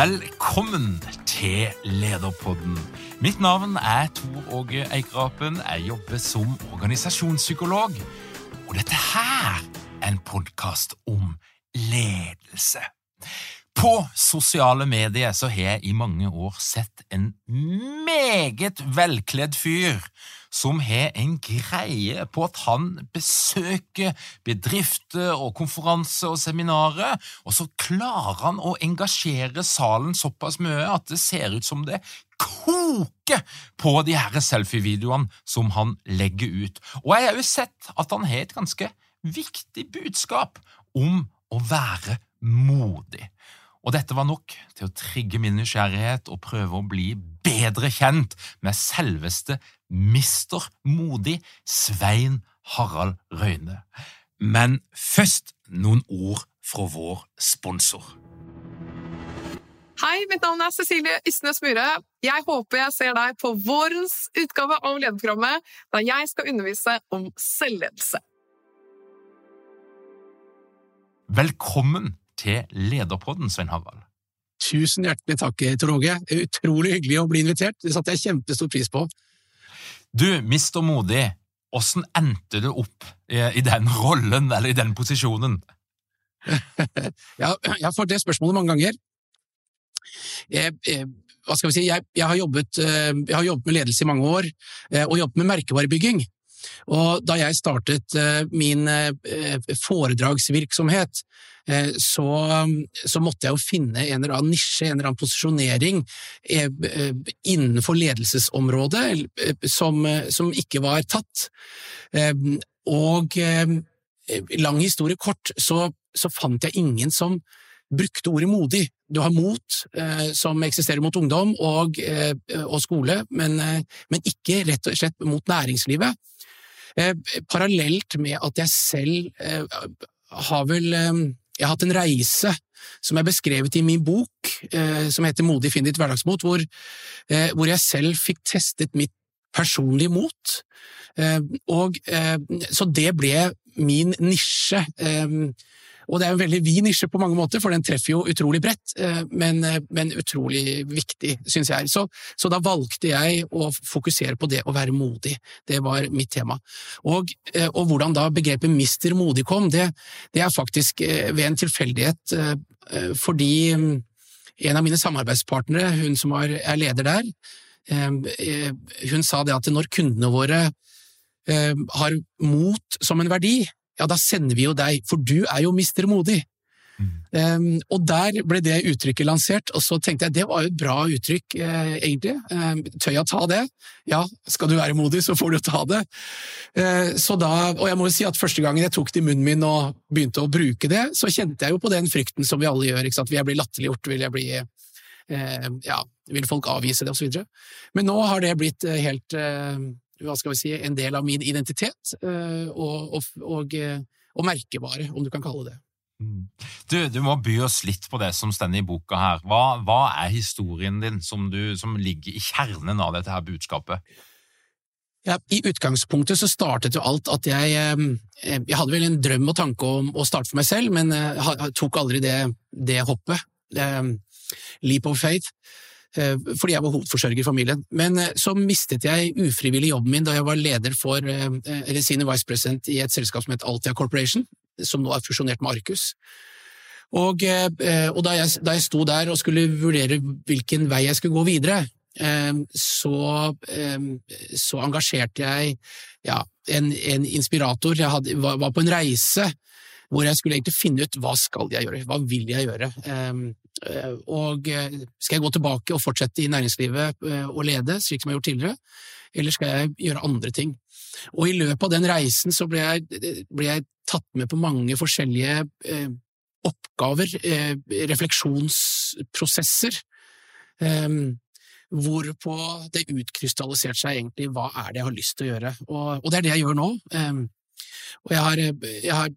Velkommen til Lederpodden. Mitt navn er Tor Åge Eikrapen. Jeg jobber som organisasjonspsykolog. Og dette her er en podkast om ledelse. På sosiale medier så har jeg i mange år sett en meget velkledd fyr som har en greie på at han besøker bedrifter og konferanser og seminarer, og så klarer han å engasjere salen såpass mye at det ser ut som det koker på de her selfie-videoene som han legger ut. Og jeg har jo sett at han har et ganske viktig budskap om å være modig. Og dette var nok til å trigge min nysgjerrighet og prøve å bli bedre kjent med selveste mister modig Svein Harald Røyne. Men først noen ord fra vår sponsor. Hei, mitt navn er Cecilie Ysnes Myhre. Jeg håper jeg ser deg på vårens utgave av lederprogrammet, da jeg skal undervise om selvledelse. Velkommen til Lederpodden, Svein Harald. Tusen hjertelig takk, Tor Åge. Utrolig hyggelig å bli invitert. Det satte jeg kjempestor pris på. Du, Mister Modig, åssen endte du opp i den rollen, eller i den posisjonen? ja, jeg har fått det spørsmålet mange ganger. Jeg, jeg, hva skal vi si, jeg, jeg, har jobbet, eh, jeg, har jobbet, med ledelse i mange år, eh, og jobbet med merkevarebygging. Og da jeg startet eh, min foredragsvirksomhet, Eh, så, så, måtte jeg jo finne en eller annen nisje, en eller annen posisjonering eh, eh, innenfor ledelsesområdet som, som ikke var tatt. Og lang historie kort, så, så fant jeg ingen som brukte ordet modig. Du har mot, eh, som eksisterer mot ungdom og, eh, og skole, men, eh, men, ikke rett og slett mot næringslivet. parallelt med at jeg selv har vel jeg har hatt en reise som er beskrevet i min bok, eh, som heter Modig finn ditt hverdagsmot, hvor, eh, hvor, jeg selv fikk testet mitt personlige mot. Eh, og, så det ble min nisje. Og det er en veldig vid nisje på mange måter, for den treffer jo utrolig bredt, eh, men, eh, men utrolig viktig, syns jeg. Så, så, da valgte jeg å fokusere på det å være modig. Det var mitt tema. Og, eh, og hvordan da begrepet mister modig kom, det, det er faktisk ved en tilfeldighet, fordi mm, en av mine samarbeidspartnere, hun som er leder der, hun sa det at når kundene våre har mot som en verdi, ja, da sender vi jo deg, for du er jo mister modig. Mm. Um, og der ble det uttrykket lansert, og så tenkte jeg det var jo et bra uttrykk, eh, egentlig. Um, tør jeg ta det? Ja, skal du være modig, så får du ta det. Uh, så da, og jeg må jo si at første gangen jeg tok det i munnen min og begynte å bruke det, så kjente jeg jo på den frykten som vi alle gjør. ikke sant? Vil jeg bli latterliggjort? Vil jeg bli uh, ja, vil folk avvise det, osv.? Men nå har det blitt helt uh, hva skal vi si, en del av min identitet eh, og, og, og, eh, og merkevare, om du kan kalle det. Mm. Du, du, må by oss litt på det som står i boka her. Hva, hva er historien din som, du, som, ligger i kjernen av dette her budskapet? Ja, I utgangspunktet så startet jo alt at jeg Jeg hadde vel en drøm og tanke om å starte for meg selv, men jeg tok aldri det, det hoppet. Leap of faith. Fordi jeg var hovedforsørger i familien. Men så mistet jeg ufrivillig jobben min da jeg var leder for, eller senior vice president i et selskap som het Altia Corporation, som nå er fusjonert med Arcus. Og, og da, jeg, da jeg sto der og skulle vurdere hvilken vei jeg skulle gå videre, så, så engasjerte jeg ja, en, en, inspirator. Jeg hadde, var, på en reise hvor jeg skulle egentlig finne ut hva skal jeg gjøre, hva vil jeg gjøre. Ehm, eh, og eh, skal jeg gå tilbake og fortsette i næringslivet eh, og lede, slik som jeg har gjort tidligere, eller skal jeg gjøre andre ting? Og i løpet av den reisen så ble jeg, ble jeg tatt med på mange forskjellige oppgaver, refleksjonsprosesser. Um, hvorpå det utkrystalliserte seg egentlig hva er det jeg har lyst til å gjøre. Og, det er det jeg gjør nå. Um, og jeg har, jeg har,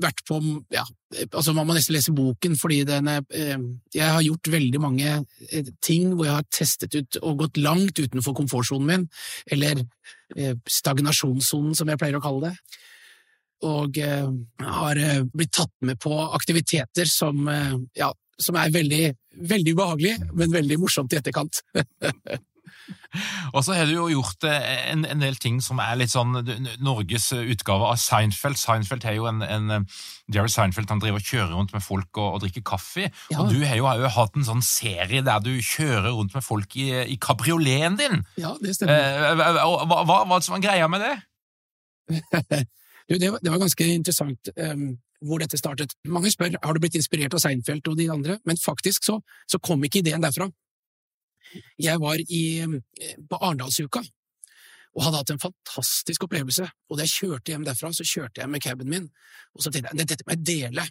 vært på ja, altså Man må nesten lese boken, fordi den er, um, jeg har gjort veldig mange eh, ting hvor jeg har testet ut og gått langt utenfor komfortsonen min, eller uh, stagnasjonssonen, som jeg pleier å kalle det. Og har blitt tatt med på aktiviteter som ja, som er veldig, veldig ubehagelig, men veldig morsomt i etterkant. Og så har du jo gjort eh, en, en, del ting som er litt sånn Norges utgave av Seinfeld. Seinfeld er jo en, en eh, Jerry Seinfeld han driver og kjører rundt med folk og, og drikker kaffe. Ja. Og du har jo, har jo, hatt en sånn serie der du kjører rundt med folk i, i kabrioleten din. Ja, det stemmer. Eh, hva, hva, hva var greia med det? du, det, var, det var ganske interessant. Um, hvor dette startet. Mange spør har du blitt inspirert av Seinfeld og de andre, men faktisk så, så kom ikke ideen derfra. Jeg var i, eh, på Arendalsuka og hadde hatt en fantastisk opplevelse, og da jeg kjørte hjem derfra, så kjørte jeg med caben min, og så tenkte jeg dette må jeg dele.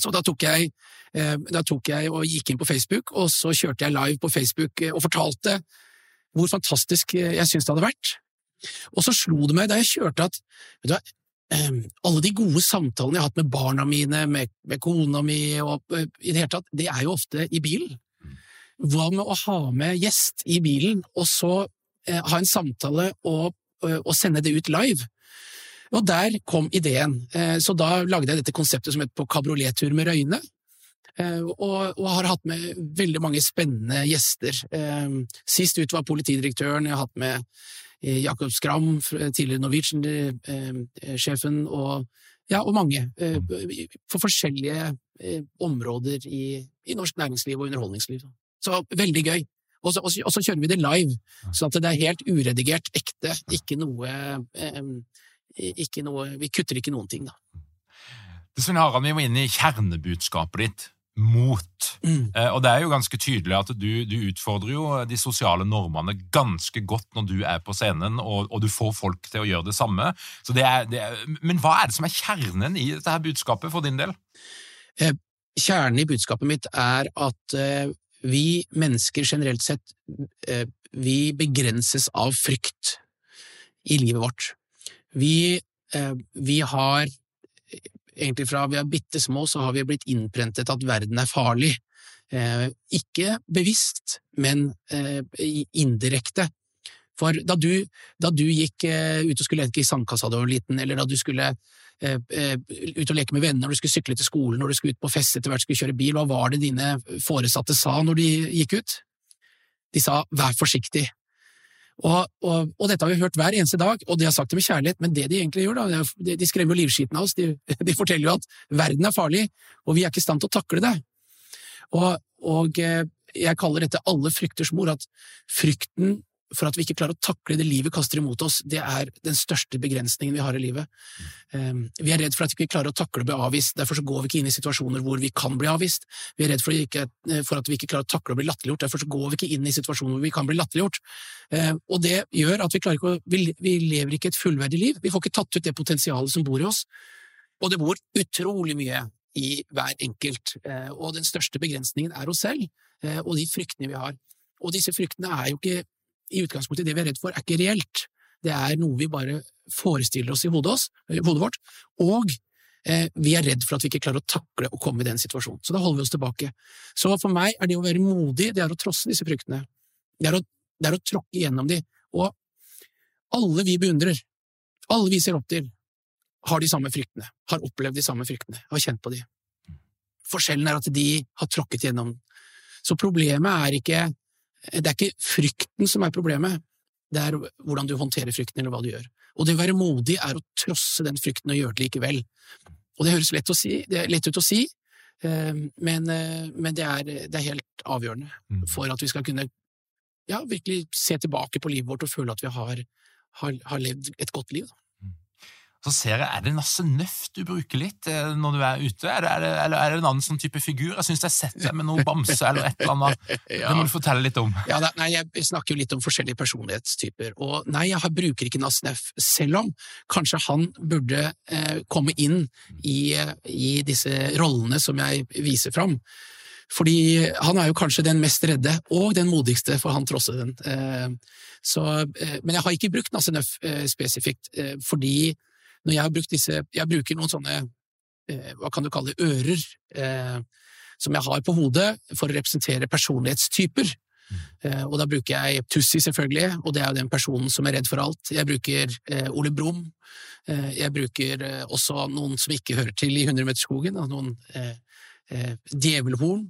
Så da tok, jeg, eh, da tok jeg og gikk inn på Facebook, og så kjørte jeg live på Facebook eh, og fortalte hvor fantastisk jeg syntes det hadde vært. Og så slo det meg da jeg kjørte at vet du, Ehm, alle de gode samtalene jeg har hatt med barna mine, med, med kona mi og i det hele tatt, det er jo ofte i bilen. Hva med å ha med gjest i bilen, og så eh, ha en samtale og, eh, og, sende det ut live? Og der kom ideen. Eh, så da lagde jeg dette konseptet som het På kabriolettur med Røyne. Eh, og, og, har hatt med veldig mange spennende gjester. Eh, sist ut var politidirektøren, jeg har hatt med Jakob Skram, tidligere Norwegian-sjefen, og, ja, og mange for forskjellige områder i, i norsk næringsliv og underholdningsliv. Så veldig gøy. Og så, og så, kjører vi det live, så at det er helt uredigert, ekte. Ikke noe, ikke noe Vi kutter ikke noen ting, da. Svein Harald, vi må inn i kjernebudskapet ditt mot. Mm. Eh, og det er jo ganske tydelig at du, du, utfordrer jo de sosiale normene ganske godt når du er på scenen, og, og du får folk til å gjøre det samme. Det er, det er, men hva er det som er kjernen i dette her budskapet for din del? Eh, kjernen i budskapet mitt er at eh, vi mennesker generelt sett eh, vi begrenses av frykt i livet vårt. Vi, eh, vi har egentlig fra vi er bitte små, så har vi blitt innprentet at verden er farlig. Eh, ikke bevisst, men indirekte. For da du, da du gikk eh, ut og skulle leke i sandkassa da du var liten, eller da du skulle eh, eh, ut og leke med venner, når du skulle sykle til skolen, når du skulle ut på fest etter hvert skulle kjøre bil, hva var det dine foresatte sa når de gikk ut? De sa vær forsiktig, og, og, og, dette har vi hørt hver eneste dag, og de har sagt det med kjærlighet, men det de egentlig gjør, da, de, de jo livskiten av oss. De, de, forteller jo at verden er farlig, og vi er ikke i stand til å takle det. Og, og jeg kaller dette alle frykters mor, at frykten for at vi ikke klarer å takle det livet kaster imot oss, det er den største begrensningen vi har i livet. Um, vi er redd for at vi ikke klarer å takle å bli avvist, derfor så går vi ikke inn i situasjoner hvor vi kan bli avvist. Vi er redd for, eh, at vi ikke klarer å takle å bli latterliggjort, derfor så går vi ikke inn i situasjoner hvor vi kan bli latterliggjort. Um, og det gjør at vi, ikke vi, lever ikke et fullverdig liv, vi får ikke tatt ut det potensialet som bor i oss. Og det bor utrolig mye i hver enkelt, uh, og den største begrensningen er oss selv, uh, og de fryktene vi har. Og disse fryktene er jo ikke i utgangspunktet det vi er redd for, er ikke reelt. Det er noe vi bare forestiller oss i hodet, oss, hodet vårt, og eh, vi er redd for at vi ikke klarer å takle å komme i den situasjonen. Så da holder vi oss tilbake. Så for meg er det å være modig, det er å trosse disse fryktene. Det er å, det er å tråkke gjennom de. Og alle vi beundrer, alle vi ser opp til, har de samme fryktene, har opplevd de samme fryktene, har kjent på de. Forskjellen er at de har tråkket gjennom. Så problemet er ikke Det er ikke frykten som er problemet, det er hvordan du håndterer frykten, eller hva du gjør. Og det å være modig er å trosse den frykten og gjøre det likevel. Og det høres lett, si, det lett ut å si, eh, men, eh, men det, er, det, er, helt avgjørende mm. for at vi skal kunne ja, virkelig se tilbake på livet vårt og føle at vi har, har, har levd et godt liv. Da. Så ser jeg, Er det Nasse Nøff du bruker litt eh, når du er ute, er det, er det, eller er det en annen sånn type figur? Jeg syns jeg har sett deg med noe bamse eller et eller annet. ja. Det må du fortelle litt om. Ja, nei, Jeg snakker jo litt om forskjellige personlighetstyper, og nei, jeg bruker ikke Nasse Nøff, selv om kanskje han burde eh, komme inn i, i, disse rollene som jeg viser fram. Fordi han er jo kanskje den mest redde, og den modigste, for han trosser den. Eh, så, eh, men jeg har ikke brukt Nasse Nøff spesifikt, fordi når jeg har brukt disse Jeg bruker noen sånne, eh, hva kan du kalle det, ører, eh, som jeg har på hodet for å representere personlighetstyper. Mm. Eh, og da bruker jeg Tussi, selvfølgelig, og det er jo den personen som er redd for alt. Jeg bruker eh, Ole Brumm. Jeg bruker også noen som ikke hører til i Hundremeterskogen, noen djevelhorn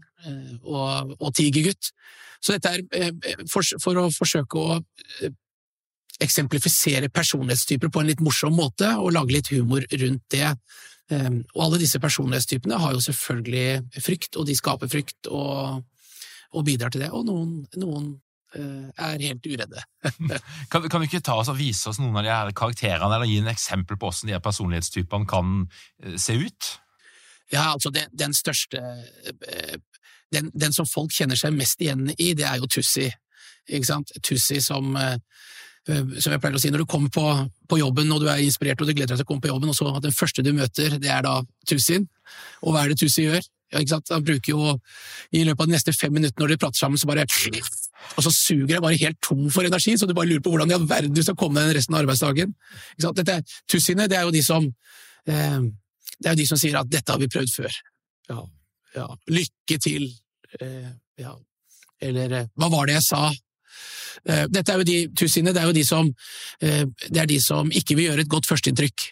og, og tigergutt. Så dette er for, for å forsøke å eksemplifisere personlighetstyper på en litt morsom måte, og lage litt humor rundt det. Ehm, og alle disse personlighetstypene har jo selvfølgelig frykt, og de skaper frykt og, og bidrar til det. Og noen, noen uh, er helt uredde. kan, kan, du ikke ta oss og vise oss noen av de her karakterene, eller gi en eksempel på hvordan de her personlighetstypene kan uh, se ut? Ja, altså den, den største uh, den, den, som folk kjenner seg mest igjen i, det er jo Tussi. Ikke sant? Tussi som Eh, som jeg pleier å si, når du kommer på, på, jobben og du er inspirert og du gleder deg til å komme på jobben, og så at den første du møter, det er da Tussin. Og hva er det Tussi gjør? Ja, Han bruker jo i løpet av de neste fem minuttene når de prater sammen, så bare Og så suger jeg bare helt tom for energi, så du bare lurer på hvordan i all verden du skal komme deg den resten av arbeidsdagen. Dette, tussine, det er jo de som eh, det er jo de som sier at 'dette har vi prøvd før'. Ja, ja. Lykke til. Eh, ja. Eller eh, 'hva var det jeg sa'? Eh, dette er jo de Tusine, det er jo de som, eh, det er de som ikke vil gjøre et godt førsteinntrykk.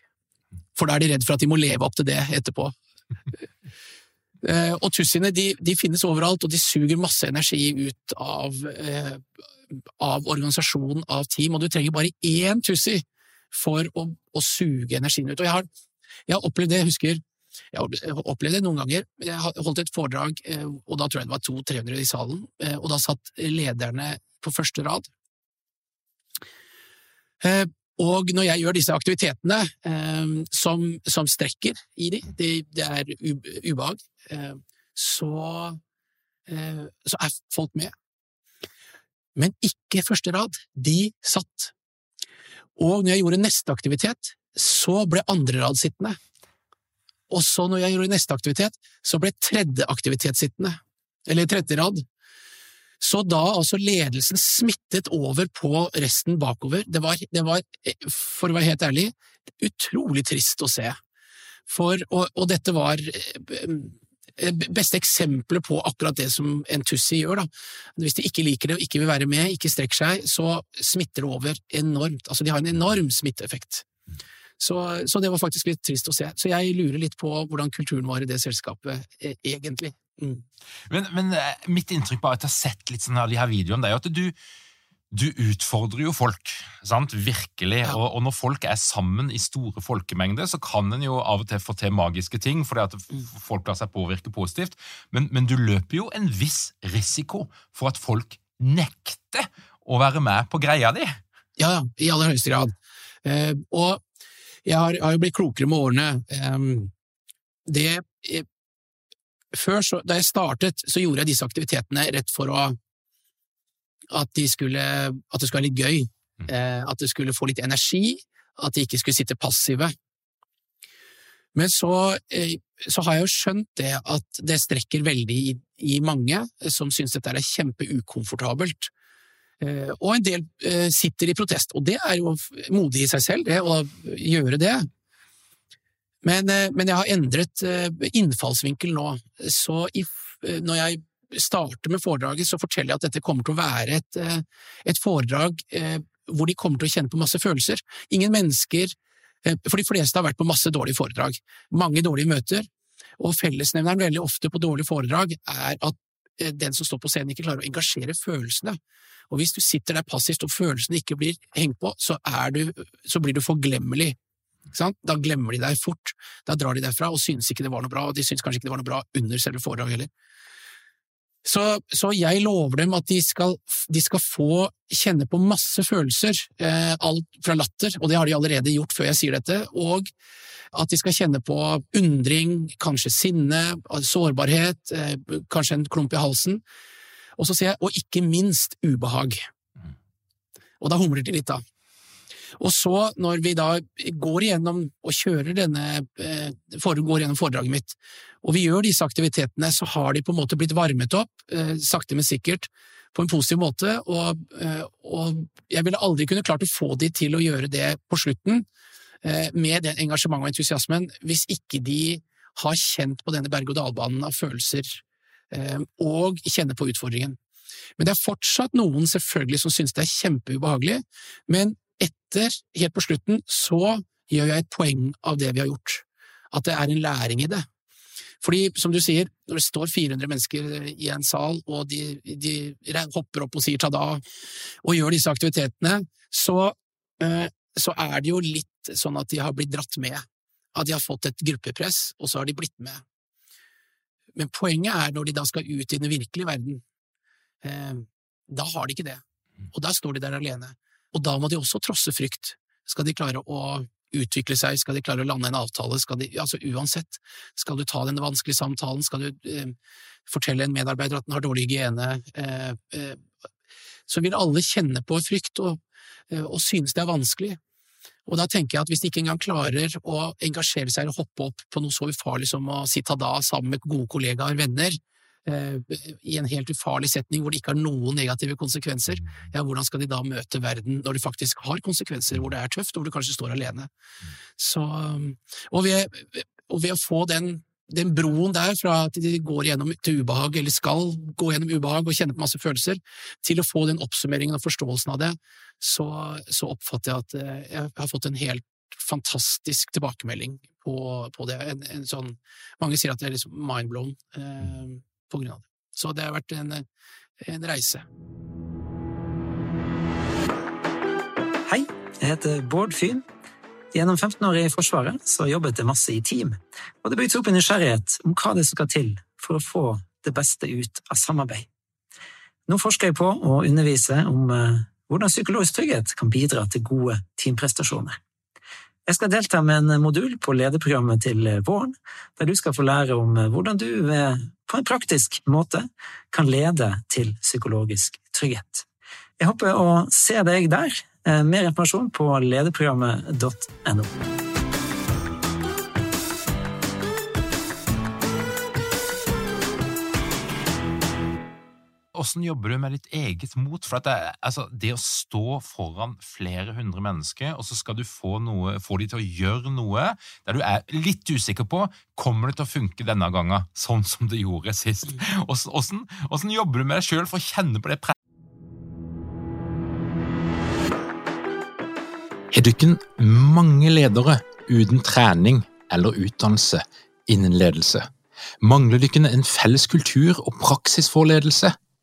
For da er de redd for at de må leve opp til det etterpå. Eh, og tussiene de, de, finnes overalt, og de suger masse energi ut av, av organisasjonen, av team, og du trenger bare én tussi for å, å suge energien ut. Og jeg har, jeg har opplevd det, jeg husker jeg har opplevd det noen ganger. Jeg holdt et foredrag, og da tror jeg det var 200-300 i salen, og da satt lederne på første rad. Eh, og når jeg gjør disse aktivitetene eh, som, som strekker i de, det, det er ubehag, eh, så, så er folk med. Men ikke første rad. De satt. Og når jeg gjorde neste aktivitet, så ble andre rad sittende. Og så når jeg gjorde neste aktivitet, så ble tredje aktivitet sittende. Eller tredje rad. Så da altså ledelsen smittet over på resten bakover, det var, det var for å være helt ærlig, utrolig trist å se. For, og, og dette var det beste eksempelet på akkurat det som en tussi gjør. Da. Hvis de ikke liker det og ikke vil være med, ikke strekker seg, så smitter det over enormt. Altså, de har en enorm smitteeffekt. Så, så, det var faktisk litt trist å se. Så jeg lurer litt på hvordan kulturen var i det selskapet, eh, egentlig. Mm. Men, men, eh, mitt inntrykk bare etter å ha sett litt sånn av de her videoene, det er jo at du, du utfordrer jo folk, sant? virkelig. Ja. Og, og, når folk er sammen i store folkemengder, så kan en jo av og til få til magiske ting, fordi at mm. folk lar seg påvirke positivt. Men, men, du løper jo en viss risiko for at folk nekter å være med på greia di. Ja, i aller høyeste grad. Eh, og jeg har, har, jo blitt klokere med årene. Eh, det før, så, da jeg startet, så gjorde jeg disse aktivitetene rett for å at, de skulle, at det skulle være litt gøy, mm. eh, at det skulle få litt energi, at de ikke skulle sitte passive. Men så, eh, så har jeg jo skjønt det at det strekker veldig i, i mange som syns dette er kjempeukomfortabelt. Eh, og en del eh, sitter i protest, og det er jo modig i seg selv, det å gjøre det. Men, eh, men, jeg har endret eh, innfallsvinkel nå. Så i, eh, når jeg starter med foredraget, så forteller jeg at dette kommer til å være et, et foredrag hvor de kommer til å kjenne på masse følelser. Ingen mennesker For de fleste har vært på masse dårlige foredrag, mange dårlige møter, og fellesnevneren veldig ofte på dårlige foredrag er at den som står på scenen, ikke klarer å engasjere følelsene. Og hvis du sitter der passivt og følelsene ikke blir hengt på, så, du, så blir du forglemmelig. Da glemmer de deg fort. Da drar de derfra og synes ikke det var noe bra, og de synes kanskje ikke det var noe bra under selve foredraget heller. Så, så, jeg lover dem at de skal, de skal få kjenne på masse følelser, eh, alt fra latter, og det har de allerede gjort før jeg sier dette, og at de skal kjenne på undring, kanskje sinne, sårbarhet, eh, kanskje en klump i halsen, og så sier jeg, og ikke minst ubehag. Og da humler de litt, da. Og så, når vi da går igjennom og kjører denne, foregår går gjennom foredraget mitt, og vi gjør disse aktivitetene, så har de på en måte blitt varmet opp, eh, sakte, men sikkert, på en positiv måte, og, eh, og jeg ville aldri kunne klart å få de til å gjøre det på slutten, med den engasjementet og entusiasmen, hvis ikke de har kjent på denne berg-og-dal-banen av følelser, og kjenner på utfordringen. Men det er fortsatt noen selvfølgelig som synes det er kjempeubehagelig, men etter, helt på slutten, så gjør jeg et poeng av det vi har gjort. At det er en læring i det. Fordi, som du sier, når det står 400 mennesker i en sal, og de, de hopper opp og sier ta-da, og gjør disse aktivitetene, så, eh, så, er det jo litt sånn at de har blitt dratt med. At de har fått et gruppepress, og så har de blitt med. Men poenget er når de da skal ut i den virkelige verden. Eh, da har de ikke det. Og da står de der alene. Og da må de også trosse frykt. Skal de klare å utvikle seg, skal de klare å lande en avtale, skal de, altså uansett, skal du ta den vanskelige samtalen, skal du eh, fortelle en medarbeider at den har dårlig hygiene, eh, eh, så vil alle kjenne på frykt og, eh, og synes det er vanskelig. Og da tenker jeg at hvis de ikke engang klarer å engasjere seg og hoppe opp på noe så ufarlig som å si ta da sammen med gode kollegaer, venner, i en helt ufarlig setning hvor det ikke har noen negative konsekvenser, ja, hvordan skal de da møte verden når det faktisk har konsekvenser, hvor det er tøft, og hvor du kanskje står alene? Så, og, ved, og ved å få den, den broen der fra at de går gjennom til ubehag, eller skal gå gjennom ubehag og kjenne på masse følelser, til å få den oppsummeringen og forståelsen av det, så, så oppfatter jeg at eh, jeg har fått en helt fantastisk tilbakemelding på, på det. En, en sånn, mange sier at det er liksom mindblown. Eh, på grunn av det. Så det har vært en, en reise. Hei, jeg heter Bård Fyn. Gjennom 15 år i Forsvaret så jobbet jeg masse i team, og det bygde opp en nysgjerrighet om hva det skal til for å få det beste ut av samarbeid. Nå forsker jeg på å undervise om eh, hvordan psykologisk trygghet kan bidra til gode teamprestasjoner. Jeg skal delta med en modul på lederprogrammet til våren, der du skal få lære om eh, hvordan du på en praktisk måte kan lede til psykologisk trygghet. Jeg håper å se deg der. Eh, mer informasjon på lederprogrammet.no. Hvordan jobber du med ditt eget mot? For det, altså, det, å stå foran flere hundre mennesker, og så skal du få, noe, få de til å gjøre noe der du er litt usikker på kommer det til å funke denne gangen, sånn som det gjorde sist. Hvordan, hvordan jobber du med deg sjøl for å kjenne på det presset? Har ikke mange ledere uten trening eller utdannelse innen ledelse? Mangler dere en felles kultur og praksis for ledelse?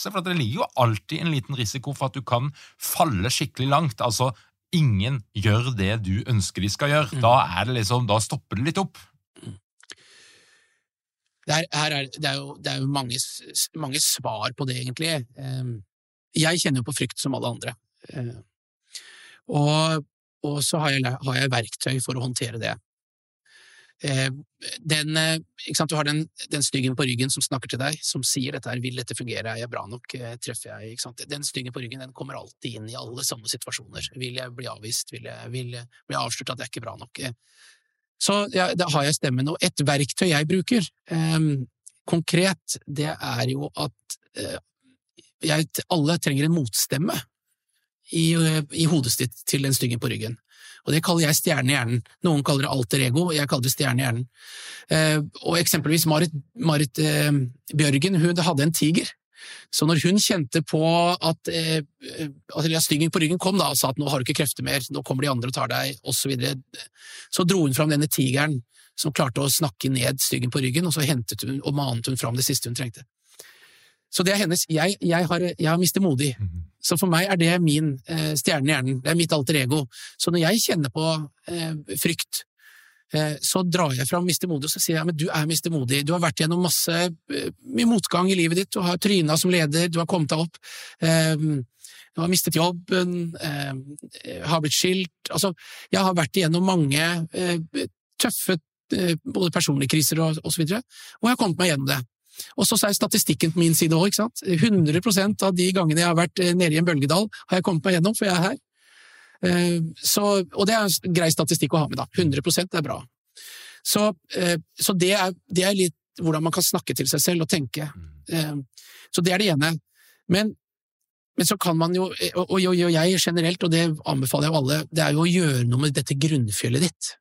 masse, for det ligger jo alltid en liten risiko for at du kan falle skikkelig langt. Altså, ingen gjør det du ønsker de skal gjøre. Mm. Da, er det liksom, da stopper det litt opp. Det er, er, det er, jo, det er jo mange, mange, svar på det, egentlig. Ehm, jeg kjenner jo på frykt som alle andre. Ehm, og, og så har jeg, har jeg, verktøy for å håndtere det. Eh, den, eh, sant, du har den, den, styggen på ryggen som snakker til deg, som sier dette her, vil dette fungere, er jeg bra nok, eh, treffer jeg, ikke sant. Den styggen på ryggen den kommer alltid inn i alle samme situasjoner. Vil jeg bli avvist, vil jeg, vil jeg bli avslørt at jeg er ikke bra nok? Så ja, da har jeg stemmen. Og et verktøy jeg bruker, eh, konkret, det er jo at eh, jeg, alle trenger en motstemme i, i hodet sitt til den styggen på ryggen. Og det kaller jeg stjerne i hjernen. Noen kaller det alter ego, og jeg kaller det stjerne i hjernen. Eh, og eksempelvis Marit, Marit eh, Bjørgen, hun hadde en tiger. Så når hun kjente på at, eh, at styggen på ryggen kom da, og sa at nå har du ikke krefter mer, nå kommer de andre og tar deg, osv., så, så dro hun fram denne tigeren som klarte å snakke ned styggen på ryggen, og så hentet hun og manet hun fram det siste hun trengte. Så det er hennes Jeg, jeg har, jeg har mistet modig. -hmm. Så for meg er det min eh, stjerne i hjernen. Det er mitt alter ego. Så når jeg kjenner på eh, frykt, eh, så drar jeg fram Mister Modig og så sier jeg men du er Mister Modig. Du har vært gjennom masse eh, mye motgang i livet ditt. Du har tryna som leder, du har kommet deg opp. Ehm, du har mistet jobben, ehm, har blitt skilt Altså, jeg har vært igjennom mange eh, tøffe eh, både personlige kriser og, og så videre, og jeg har kommet meg gjennom det. Og så er statistikken på min side òg, ikke sant. 100% av de gangene jeg har vært eh, nede i en bølgedal, har jeg kommet meg gjennom, for jeg er her. Eh, så, og det er en grei statistikk å ha med, da. 100% er bra. Så, eh, så det, er, det, er, litt hvordan man kan snakke til seg selv og tenke. Så det er det ene. Men, men så kan man jo, og, og, jeg generelt, og det anbefaler jeg alle, det er jo å gjøre noe med dette grunnfjellet ditt.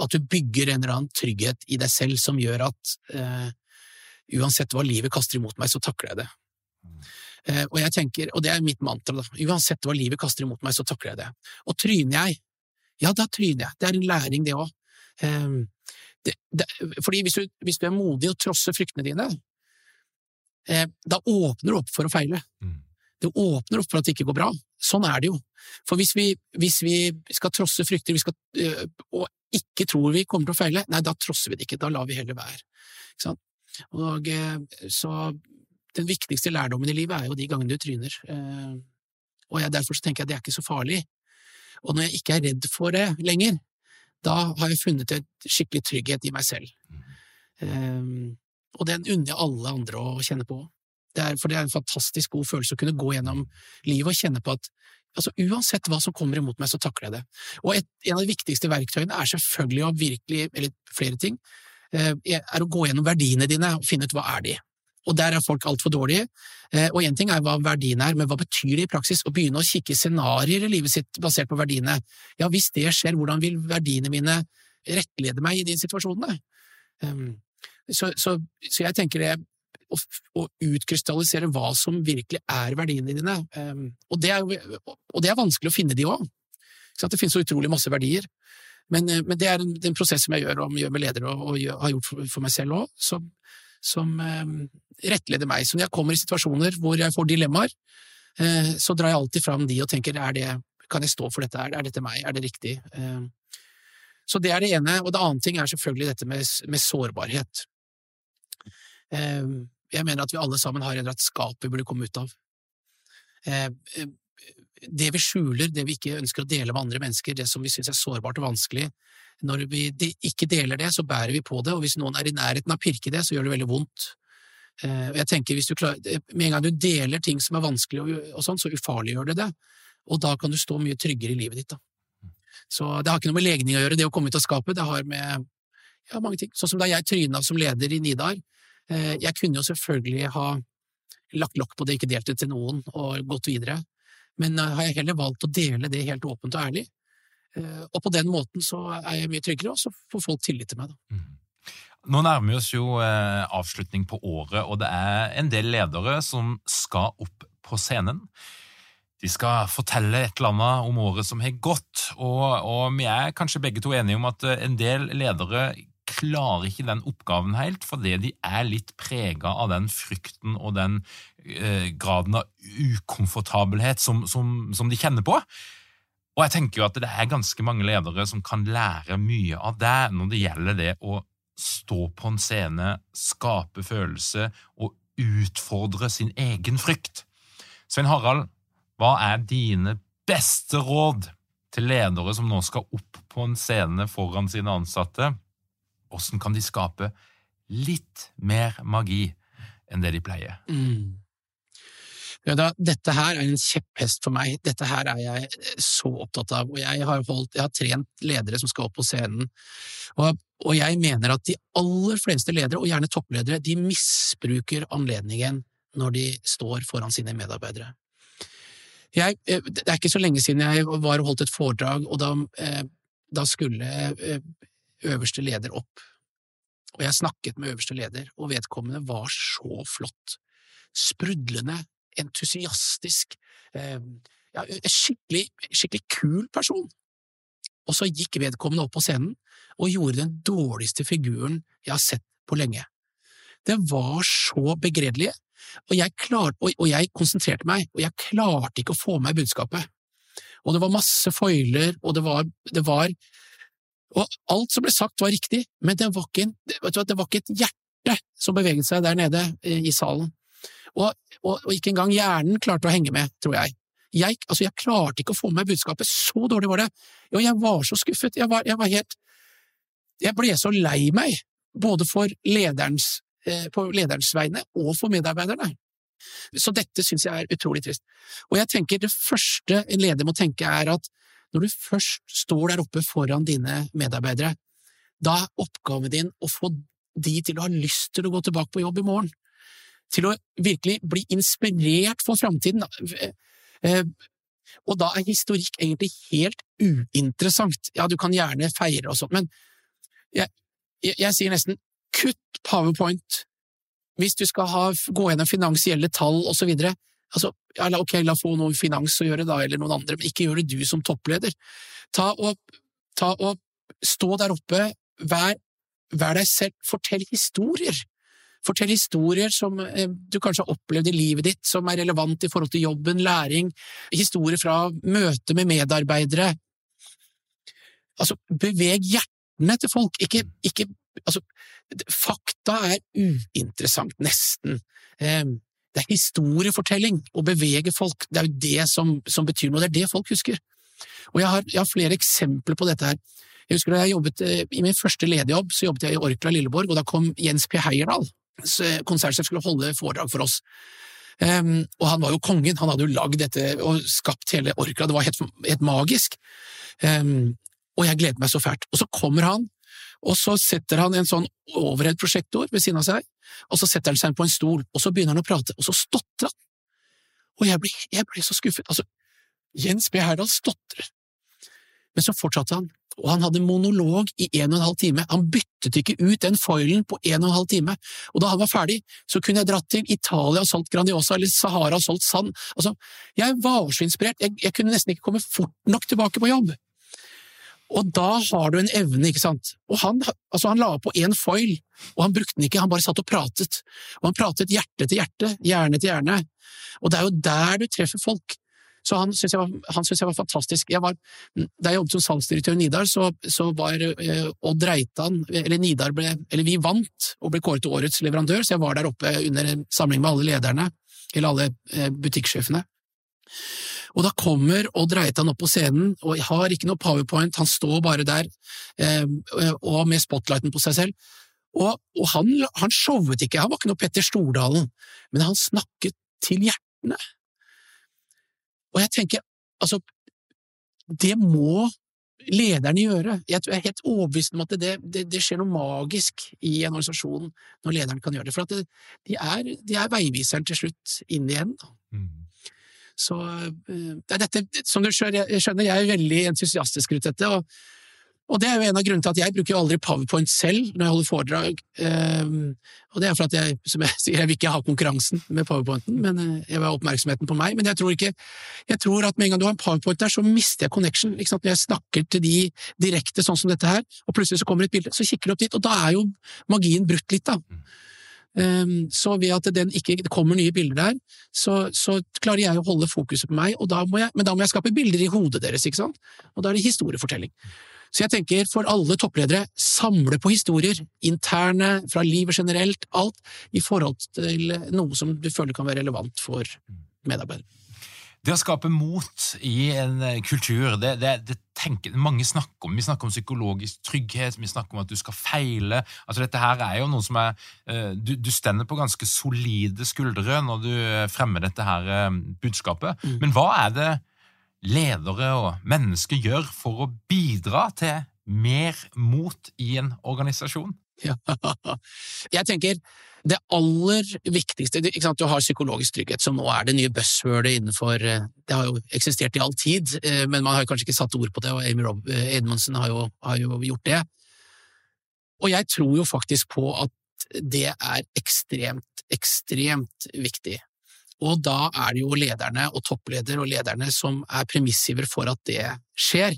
At du bygger en eller annen trygghet i deg selv som gjør at uh, uansett hva livet kaster imot meg, så takler jeg det. Uh, og jeg tenker, og det er mitt mantra, da, uansett hva livet kaster imot meg, så takler jeg det. Og tryner jeg, ja, da tryner jeg. Det er en læring, det òg. Um, fordi hvis du, hvis du, er modig og trosser fryktene dine, eh, da åpner du opp for å feile. Mm. Det åpner opp for at det ikke går bra. Sånn er det jo. For hvis vi, hvis vi skal trosse frykter vi skal, og ikke tror vi kommer til å feile, nei, da trosser vi det ikke, da lar vi heller være. Og, eh, så den viktigste lærdommen i livet er jo de gangene du tryner. Eh, og jeg, derfor tenker jeg at det er ikke så farlig. Og når jeg ikke er redd for det lenger, da har jeg funnet et skikkelig trygghet i meg selv. Um, og den unner jeg alle andre å kjenne på. Det er, for det er en fantastisk god følelse å kunne gå gjennom livet og kjenne på at Altså, uansett hva som kommer imot meg, så takler jeg det. Og et, en av de viktigste verktøyene er selvfølgelig å virkelig, eller flere ting, eh, er å gå gjennom verdiene dine og finne ut hva er de. Og der er folk altfor dårlige. Eh, og én ting er hva verdiene er, men hva betyr det i praksis? Å begynne å kikke scenarioer i livet sitt basert på verdiene. Ja, hvis det skjer, hvordan vil verdiene mine rettlede meg i de situasjonene? Ehm, så, så, så jeg tenker det å, utkrystallisere hva som virkelig er verdiene dine. Um, og, det er, og, det er, vanskelig å finne de òg. Det finnes så utrolig masse verdier. Men, eh, men det er en, en, prosess som jeg gjør, og gjør med ledere, og, og har gjort for, for meg selv òg, som, som um, rettleder meg. Så når jeg kommer i situasjoner hvor jeg får dilemmaer, uh, så drar jeg alltid fram de og tenker er det, kan jeg stå for dette, er, er dette meg, er det riktig? Uh, så det er det ene. Og det andre ting er selvfølgelig dette med, med sårbarhet. Jeg mener at vi alle sammen har rett skap vi burde komme ut av. Eh, eh, det vi skjuler, det vi ikke ønsker å dele med andre mennesker, det som vi syns er sårbart og vanskelig, når vi ikke deler det, så bærer vi på det, og hvis noen er i nærheten av å pirke det, så gjør det veldig vondt. Eh, jeg tenker hvis du klarer, Med en gang du deler ting som er vanskelig, og sånn, så ufarliggjør det det, og da kan du stå mye tryggere i livet ditt. da. Så det har ikke noe med legning å gjøre, det å komme ut av skapet, det har med ja, mange ting. Sånn som da jeg tryna som leder i Nidar, jeg kunne jo selvfølgelig ha lagt lokk på det, ikke delt det til noen og gått videre, men eh, har jeg heller valgt å dele det helt åpent og ærlig. Eh, og på den måten så er jeg mye tryggere, og så får folk tillit til meg. Da. Mm. Nå nærmer vi oss jo avslutning på året, og det er en del ledere som skal opp på scenen. De skal fortelle et eller annet om året som har gått, og, og vi er kanskje begge to enige om at en del ledere klarer ikke den oppgaven helt, fordi de er litt prega av den frykten og den eh, graden av ukomfortabelhet som, som, som, de kjenner på. Og jeg tenker jo at det er ganske mange ledere som kan lære mye av det når det gjelder det å stå på en scene, skape følelse og utfordre sin egen frykt. Svein Harald, hva er dine beste råd til ledere som nå skal opp på en scene foran sine ansatte, hvordan kan de skape litt mer magi enn det de pleier? Mm. Ja, da, dette her er en kjepphest for meg. Dette her er jeg så opptatt av. Og jeg har, holdt, jeg har trent ledere som skal opp på scenen, og, og, jeg mener at de aller fleste ledere, og gjerne toppledere, de misbruker anledningen når de står foran sine medarbeidere. Jeg, eh, det er ikke så lenge siden jeg var og holdt et foredrag, og da, eh, da skulle eh, øverste leder opp. Og jeg snakket med øverste leder, og vedkommende var så flott. Sprudlende, entusiastisk, ja, skikkelig, skikkelig kul person. Og så gikk vedkommende opp på scenen og gjorde den dårligste figuren jeg har sett på lenge. Det var så begredelig, og jeg, klarte, og, og jeg konsentrerte meg, og jeg klarte ikke å få med budskapet. Og det var masse foiler, og det var, det var Og alt som ble sagt var riktig, men det var ikke, det var ikke et hjerte som beveget seg der nede eh, i salen. Og, og, og, ikke engang hjernen klarte å henge med, tror jeg. Jeg, altså jeg klarte ikke å få med budskapet, så dårlig var det. Og jeg var så skuffet, jeg var, jeg var helt Jeg ble så lei meg, både lederens Eh, på lederens vegne og for medarbeiderne. Så dette syns jeg er utrolig trist. Og jeg tenker det første en leder må tenke er at når du først står der oppe foran dine medarbeidere, da er oppgaven din å få de til å ha lyst til å gå tilbake på jobb i morgen. Til å virkelig bli inspirert for framtiden. Eh, og da er historikk egentlig helt uinteressant. Ja, du kan gjerne feire og sånn, men jeg, jeg, jeg sier nesten Kutt powerpoint hvis du skal ha, gå gjennom finansielle tall videre. Altså, ok, la få noe finans å gjøre da, eller noen andre, men ikke gjør det du som toppleder. Ta og, ta og stå der oppe, vær, vær deg selv, fortell historier. Fortell historier som eh, du kanskje har opplevd i livet ditt, som er relevant i forhold til jobben, læring, historier fra møte med medarbeidere. Altså, beveg hjertene til folk, ikke, ikke altså, fakta er uinteressant, nesten. Det er historiefortelling, å bevege folk, det er jo det som, som betyr noe, det er det folk husker. Og jeg har, jeg har, flere eksempler på dette her. Jeg husker da jeg jobbet eh, I min første lederjobb så jobbet jeg i Orkla Lilleborg, og da kom Jens P. Heierdal, konsernsjef, skulle holde foredrag for oss. Um, og han var jo kongen, han hadde jo lagd dette og skapt hele Orkla, det var helt, helt magisk. Um, og jeg gledet meg så fælt. Og så kommer han, og så setter han en sånn overhead-prosjektor ved siden av seg, og så setter han seg på en stol, og så begynner han å prate, og så stotrer han. Og jeg ble, jeg ble så skuffet. Altså, Jens B. Herdal stotrer. Men så fortsatte han, og han hadde monolog i en og en halv time. Han byttet ikke ut den foilen på en og en halv time, og da han var ferdig, så kunne jeg dratt til Italia og solgt Grandiosa eller Sahara og solgt sand. Altså, jeg var så inspirert, jeg, jeg kunne nesten ikke komme fort nok tilbake på jobb. Og da har du en evne, ikke sant. Og han, altså han la på én foil, og han brukte den ikke, han bare satt og pratet. Og han pratet hjerte til hjerte, hjerne til hjerne. Og det er jo der du treffer folk. Så han syntes jeg, jeg, var fantastisk. Jeg var, da jeg jobbet som salgsdirektør i Nidar, så, så var eh, Odd Reitan, eller Nidar ble, eller vi vant og ble kåret til årets leverandør, så jeg var der oppe under en samling med alle lederne, eller alle eh, butikksjefene. Og da kommer Odd Reitan opp på scenen, og har ikke noe powerpoint, han står bare der eh, og med spotlighten på seg selv. Og, og han, han, showet ikke, han var ikke noe Petter Stordalen, men han snakket til hjertene. Og jeg tenker, altså, det må lederne gjøre. Jeg er helt overbevist om at det, det, det, skjer noe magisk i en organisasjon når lederen kan gjøre det. For det, de, er, de, er, veiviseren til slutt inn igjen. Mm. Så eh, det er dette, som du skjønner, jeg er veldig entusiastisk rundt dette. og og det er jo en av grunnene til at jeg bruker jo aldri powerpoint selv når jeg holder foredrag. Um, og det er for at jeg, som jeg sier, jeg vil ikke ha konkurransen med powerpointen, men eh, jeg vil ha oppmerksomheten på meg. Men jeg tror ikke Jeg tror at med en gang du har en powerpoint der, så mister jeg connection. Ikke sant? Når jeg snakker til de direkte, sånn som dette her, og plutselig så kommer et bilde, så kikker du opp dit, og da er jo magien brutt litt, da. Ehm, så ved at det ikke kommer nye bilder der, så, så, klarer jeg å holde fokuset på meg, da jeg, men da må jeg skape bilder i hodet deres, ikke sant? Og da er det historiefortelling. Så jeg tenker for alle toppledere, samle på historier, interne, fra livet generelt, alt, i forhold til noe som du føler kan være relevant for medarbeidere. Det å skape mot i en eh, kultur, det, det, det tenker mange snakker om. Vi snakker om psykologisk trygghet, vi snakker om at du skal feile. Altså Dette her er jo noe som er eh, Du, du stender på ganske solide skuldre når du fremmer dette her eh, budskapet. Mm. Men hva er det ledere og mennesker gjør for å bidra til mer mot i en organisasjon? Jeg tenker det aller viktigste Du har psykologisk trygghet, som nå er det nye buzzwordet innenfor eh, Det har jo eksistert i all tid, eh, men man har kanskje ikke satt ord på det, og Amy Rob eh, Edmundsen har jo, har jo gjort det. Og jeg tror jo faktisk på at det er ekstremt, ekstremt viktig. Og da er det jo lederne og toppleder og lederne som er premissgiver for at det skjer.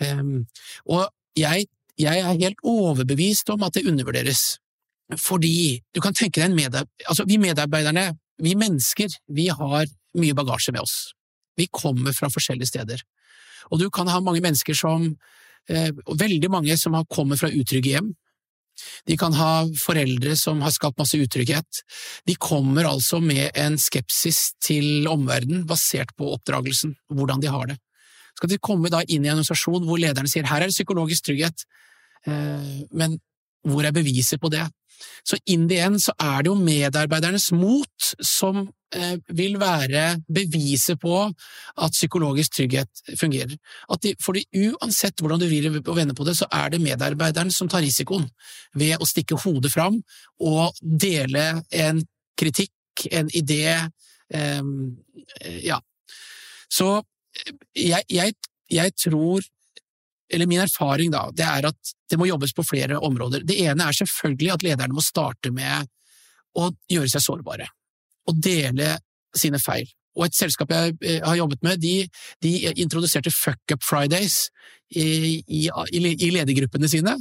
Um, og jeg, jeg, er helt overbevist om at det undervurderes. Fordi du kan tenke deg en medarbeid... Altså, vi medarbeiderne, vi mennesker, vi har mye bagasje med oss. Vi kommer fra forskjellige steder. Og du kan ha mange mennesker som eh, Veldig mange som har kommet fra utrygge hjem. De kan ha foreldre som har skapt masse utrygghet. De kommer altså med en skepsis til omverdenen basert på oppdragelsen, hvordan de har det. Skal de komme da inn i en organisasjon hvor lederne sier her er det psykologisk trygghet, men hvor er beviset på det? Så in the end så er det jo medarbeidernes mot som eh, vil være beviset på at psykologisk trygghet fungerer. At de, fordi uansett hvordan du vrir og vender på det, så er det medarbeideren som tar risikoen ved å stikke hodet fram og dele en kritikk, en idé, eh, ja. Så eh, jeg, jeg, jeg tror eller min erfaring da, det er at det må jobbes på flere områder. Det ene er selvfølgelig at lederne må starte med å gjøre seg sårbare, og dele sine feil. Og et selskap jeg eh, har jobbet med, de, de introduserte Fuck Up Fridays i, i, i ledergruppene sine,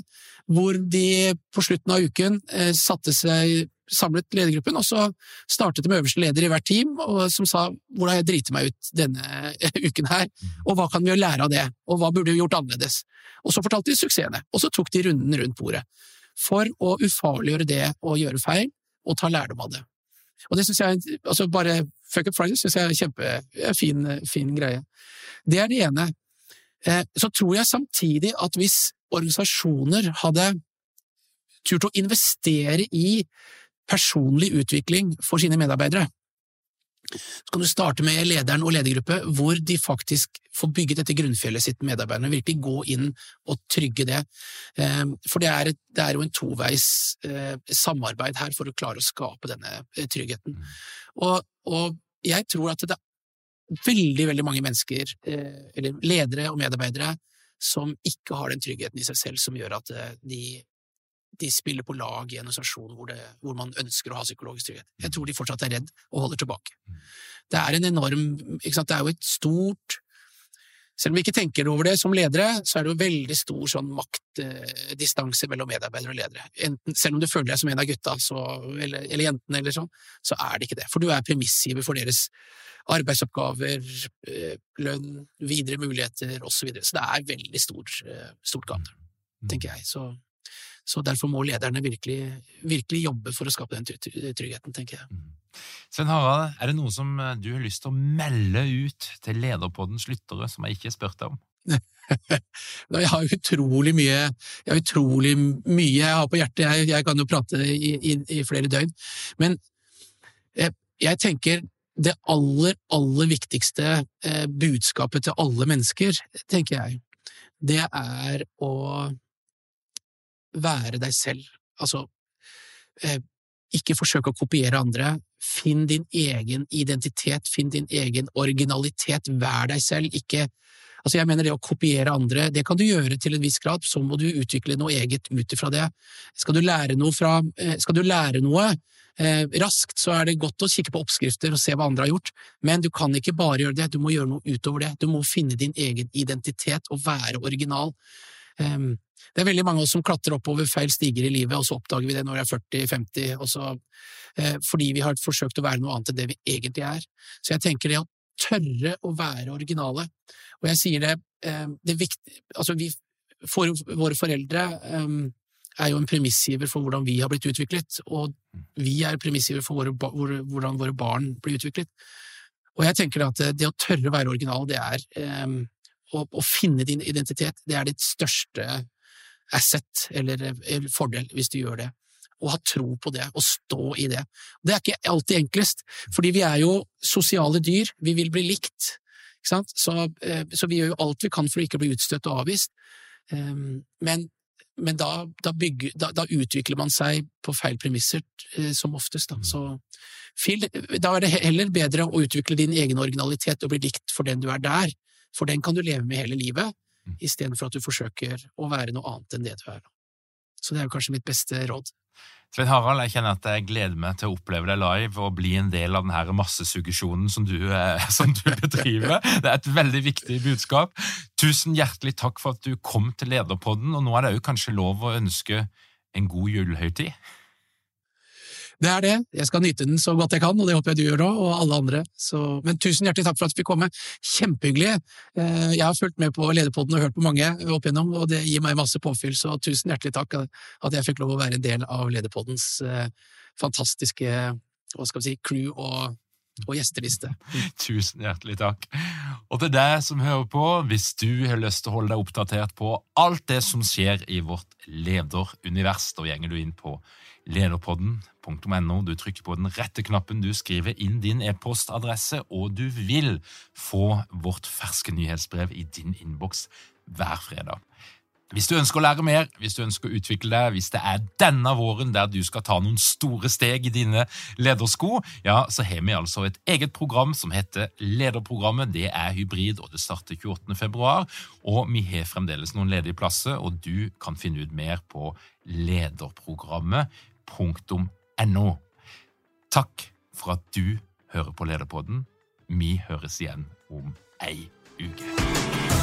hvor de på slutten av uken eh, satte seg samlet ledergruppen, og så startet de med øverste leder i hvert team, og som sa hvordan jeg driter meg ut denne uken her, og hva kan vi lære av det, og hva burde vi gjort annerledes? Og så fortalte de suksessene, og så tok de runden rundt bordet. For å ufarliggjøre det å gjøre feil, og ta lærdom av det. Og det syns jeg, altså bare Fuck Up Friday syns jeg er en kjempefin fin greie. Det er det ene. Eh, så tror jeg samtidig at hvis organisasjoner hadde turt å investere i personlig utvikling for sine medarbeidere. Så kan du starte med lederen og ledergruppe, hvor de faktisk får bygget dette grunnfjellet sitt med medarbeiderne, virkelig gå inn og trygge det. Eh, for det er, det er jo en toveis eh, samarbeid her for å klare å skape denne eh, tryggheten. Mm. Og, og jeg tror at det er veldig, veldig mange mennesker, eller ledere og medarbeidere, som ikke har den tryggheten i seg selv som gjør at de de spiller på lag i en organisasjon hvor, det, hvor, man ønsker å ha psykologisk trygghet. Jeg tror de fortsatt er redd og holder tilbake. Det er en enorm ikke sant? Det er jo et stort Selv om vi ikke tenker over det som ledere, så er det jo veldig stor sånn maktdistanse mellom medarbeidere og ledere. Enten, selv om du føler deg som en av gutta så, eller, eller jentene, eller sånn, så er det ikke det. For du er premissgiver for deres arbeidsoppgaver, eh, lønn, videre muligheter osv. Så, videre. så det er veldig stort, eh, stort gap, tenker jeg. Så så derfor må lederne virkelig, virkelig jobbe for å skape den tryggheten, tenker jeg. Mm. Svein Harald, er det noe som eh, du har lyst til å melde ut til Lederpoddens lyttere som jeg ikke har spurt deg om? jeg har utrolig mye jeg har utrolig mye jeg har på hjertet. Jeg, jeg kan jo prate i, i, i, flere døgn. Men jeg, eh, jeg tenker det aller, aller viktigste eh, budskapet til alle mennesker, tenker jeg, det er å være deg selv. Altså, eh, ikke forsøk å kopiere andre. Finn din egen identitet, finn din egen originalitet, vær deg selv. Ikke Altså, jeg mener det å kopiere andre, det kan du gjøre til en viss grad, så må du utvikle noe eget ut ifra det. Skal du lære noe fra eh, Skal du lære noe eh, raskt, så er det godt å kikke på oppskrifter og se hva andre har gjort, men du kan ikke bare gjøre det, du må gjøre noe utover det. Du må finne din egen identitet og være original. Um, det er veldig mange av oss som klatrer oppover feil stiger i livet, og så oppdager vi det når vi er 40-50, og eh, fordi vi har forsøkt å være noe annet enn det vi egentlig er. Så jeg tenker det å tørre å være originale, og jeg sier det, eh, det viktig, altså vi, for, våre foreldre eh, er jo en premissgiver for hvordan vi har blitt utviklet, og vi er premissgiver for våre, hvordan våre barn blir utviklet. Og jeg tenker at det å tørre å være original, det er å, å, finne din identitet, det er ditt største asset, eller, eller fordel, hvis du gjør det. Å ha tro på det, og stå i det. Det er ikke alltid enklest, fordi vi er jo sosiale dyr, vi vil bli likt. Så, så, vi gjør jo alt vi kan for å ikke bli utstøtt og avvist. Um, men men da, da, bygger, da, da, utvikler man seg på feil premisser, eh, som oftest. Da. Mm. Da er det heller bedre å utvikle din egen originalitet og bli likt for den du er der, for den kan du leve med hele livet, mm. istedenfor at du forsøker å være noe annet enn det du er. Så det er jo kanskje mitt beste råd. Svein Harald, jeg kjenner at jeg gleder meg til å oppleve deg live og bli en del av denne massesuggesjonen som du, eh, som du bedriver. Det er et veldig viktig budskap. Tusen hjertelig takk for at du kom til Lederpodden, og nå er det jo kanskje lov å ønske en god julehøytid? Det er det. Jeg skal nyte den så godt jeg kan, og det håper jeg du gjør òg, og alle andre. Så, men tusen hjertelig takk for at du fikk komme. Kjempehyggelig. Eh, jeg har fulgt med på Lederpodden og hørt på mange opp igjennom, og det gir meg masse påfyll, så tusen hjertelig takk at jeg fikk lov å være en del av Lederpoddens eh, fantastiske hva skal vi si, crew og og gjesteliste. Tusen hjertelig takk. Og til deg som hører på, hvis du har lyst til å holde deg oppdatert på alt det som skjer i vårt lederunivers, da gjenger du inn på lederpodden.no. Du trykker på den rette knappen, du skriver inn din e-postadresse, og du vil få vårt ferske nyhetsbrev i din innboks hver fredag. Hvis du ønsker å lære mer, hvis du ønsker å utvikle deg, hvis det er denne våren der du skal ta noen store steg i dine ledersko, ja, så har vi altså et eget program som heter Lederprogrammet. Det er hybrid, og det starter 28. februar. Og vi har fremdeles noen ledige plasser, og du kan finne ut mer på lederprogrammet.no. Takk for at du hører på Lederpodden. Vi høres igjen om ei uke.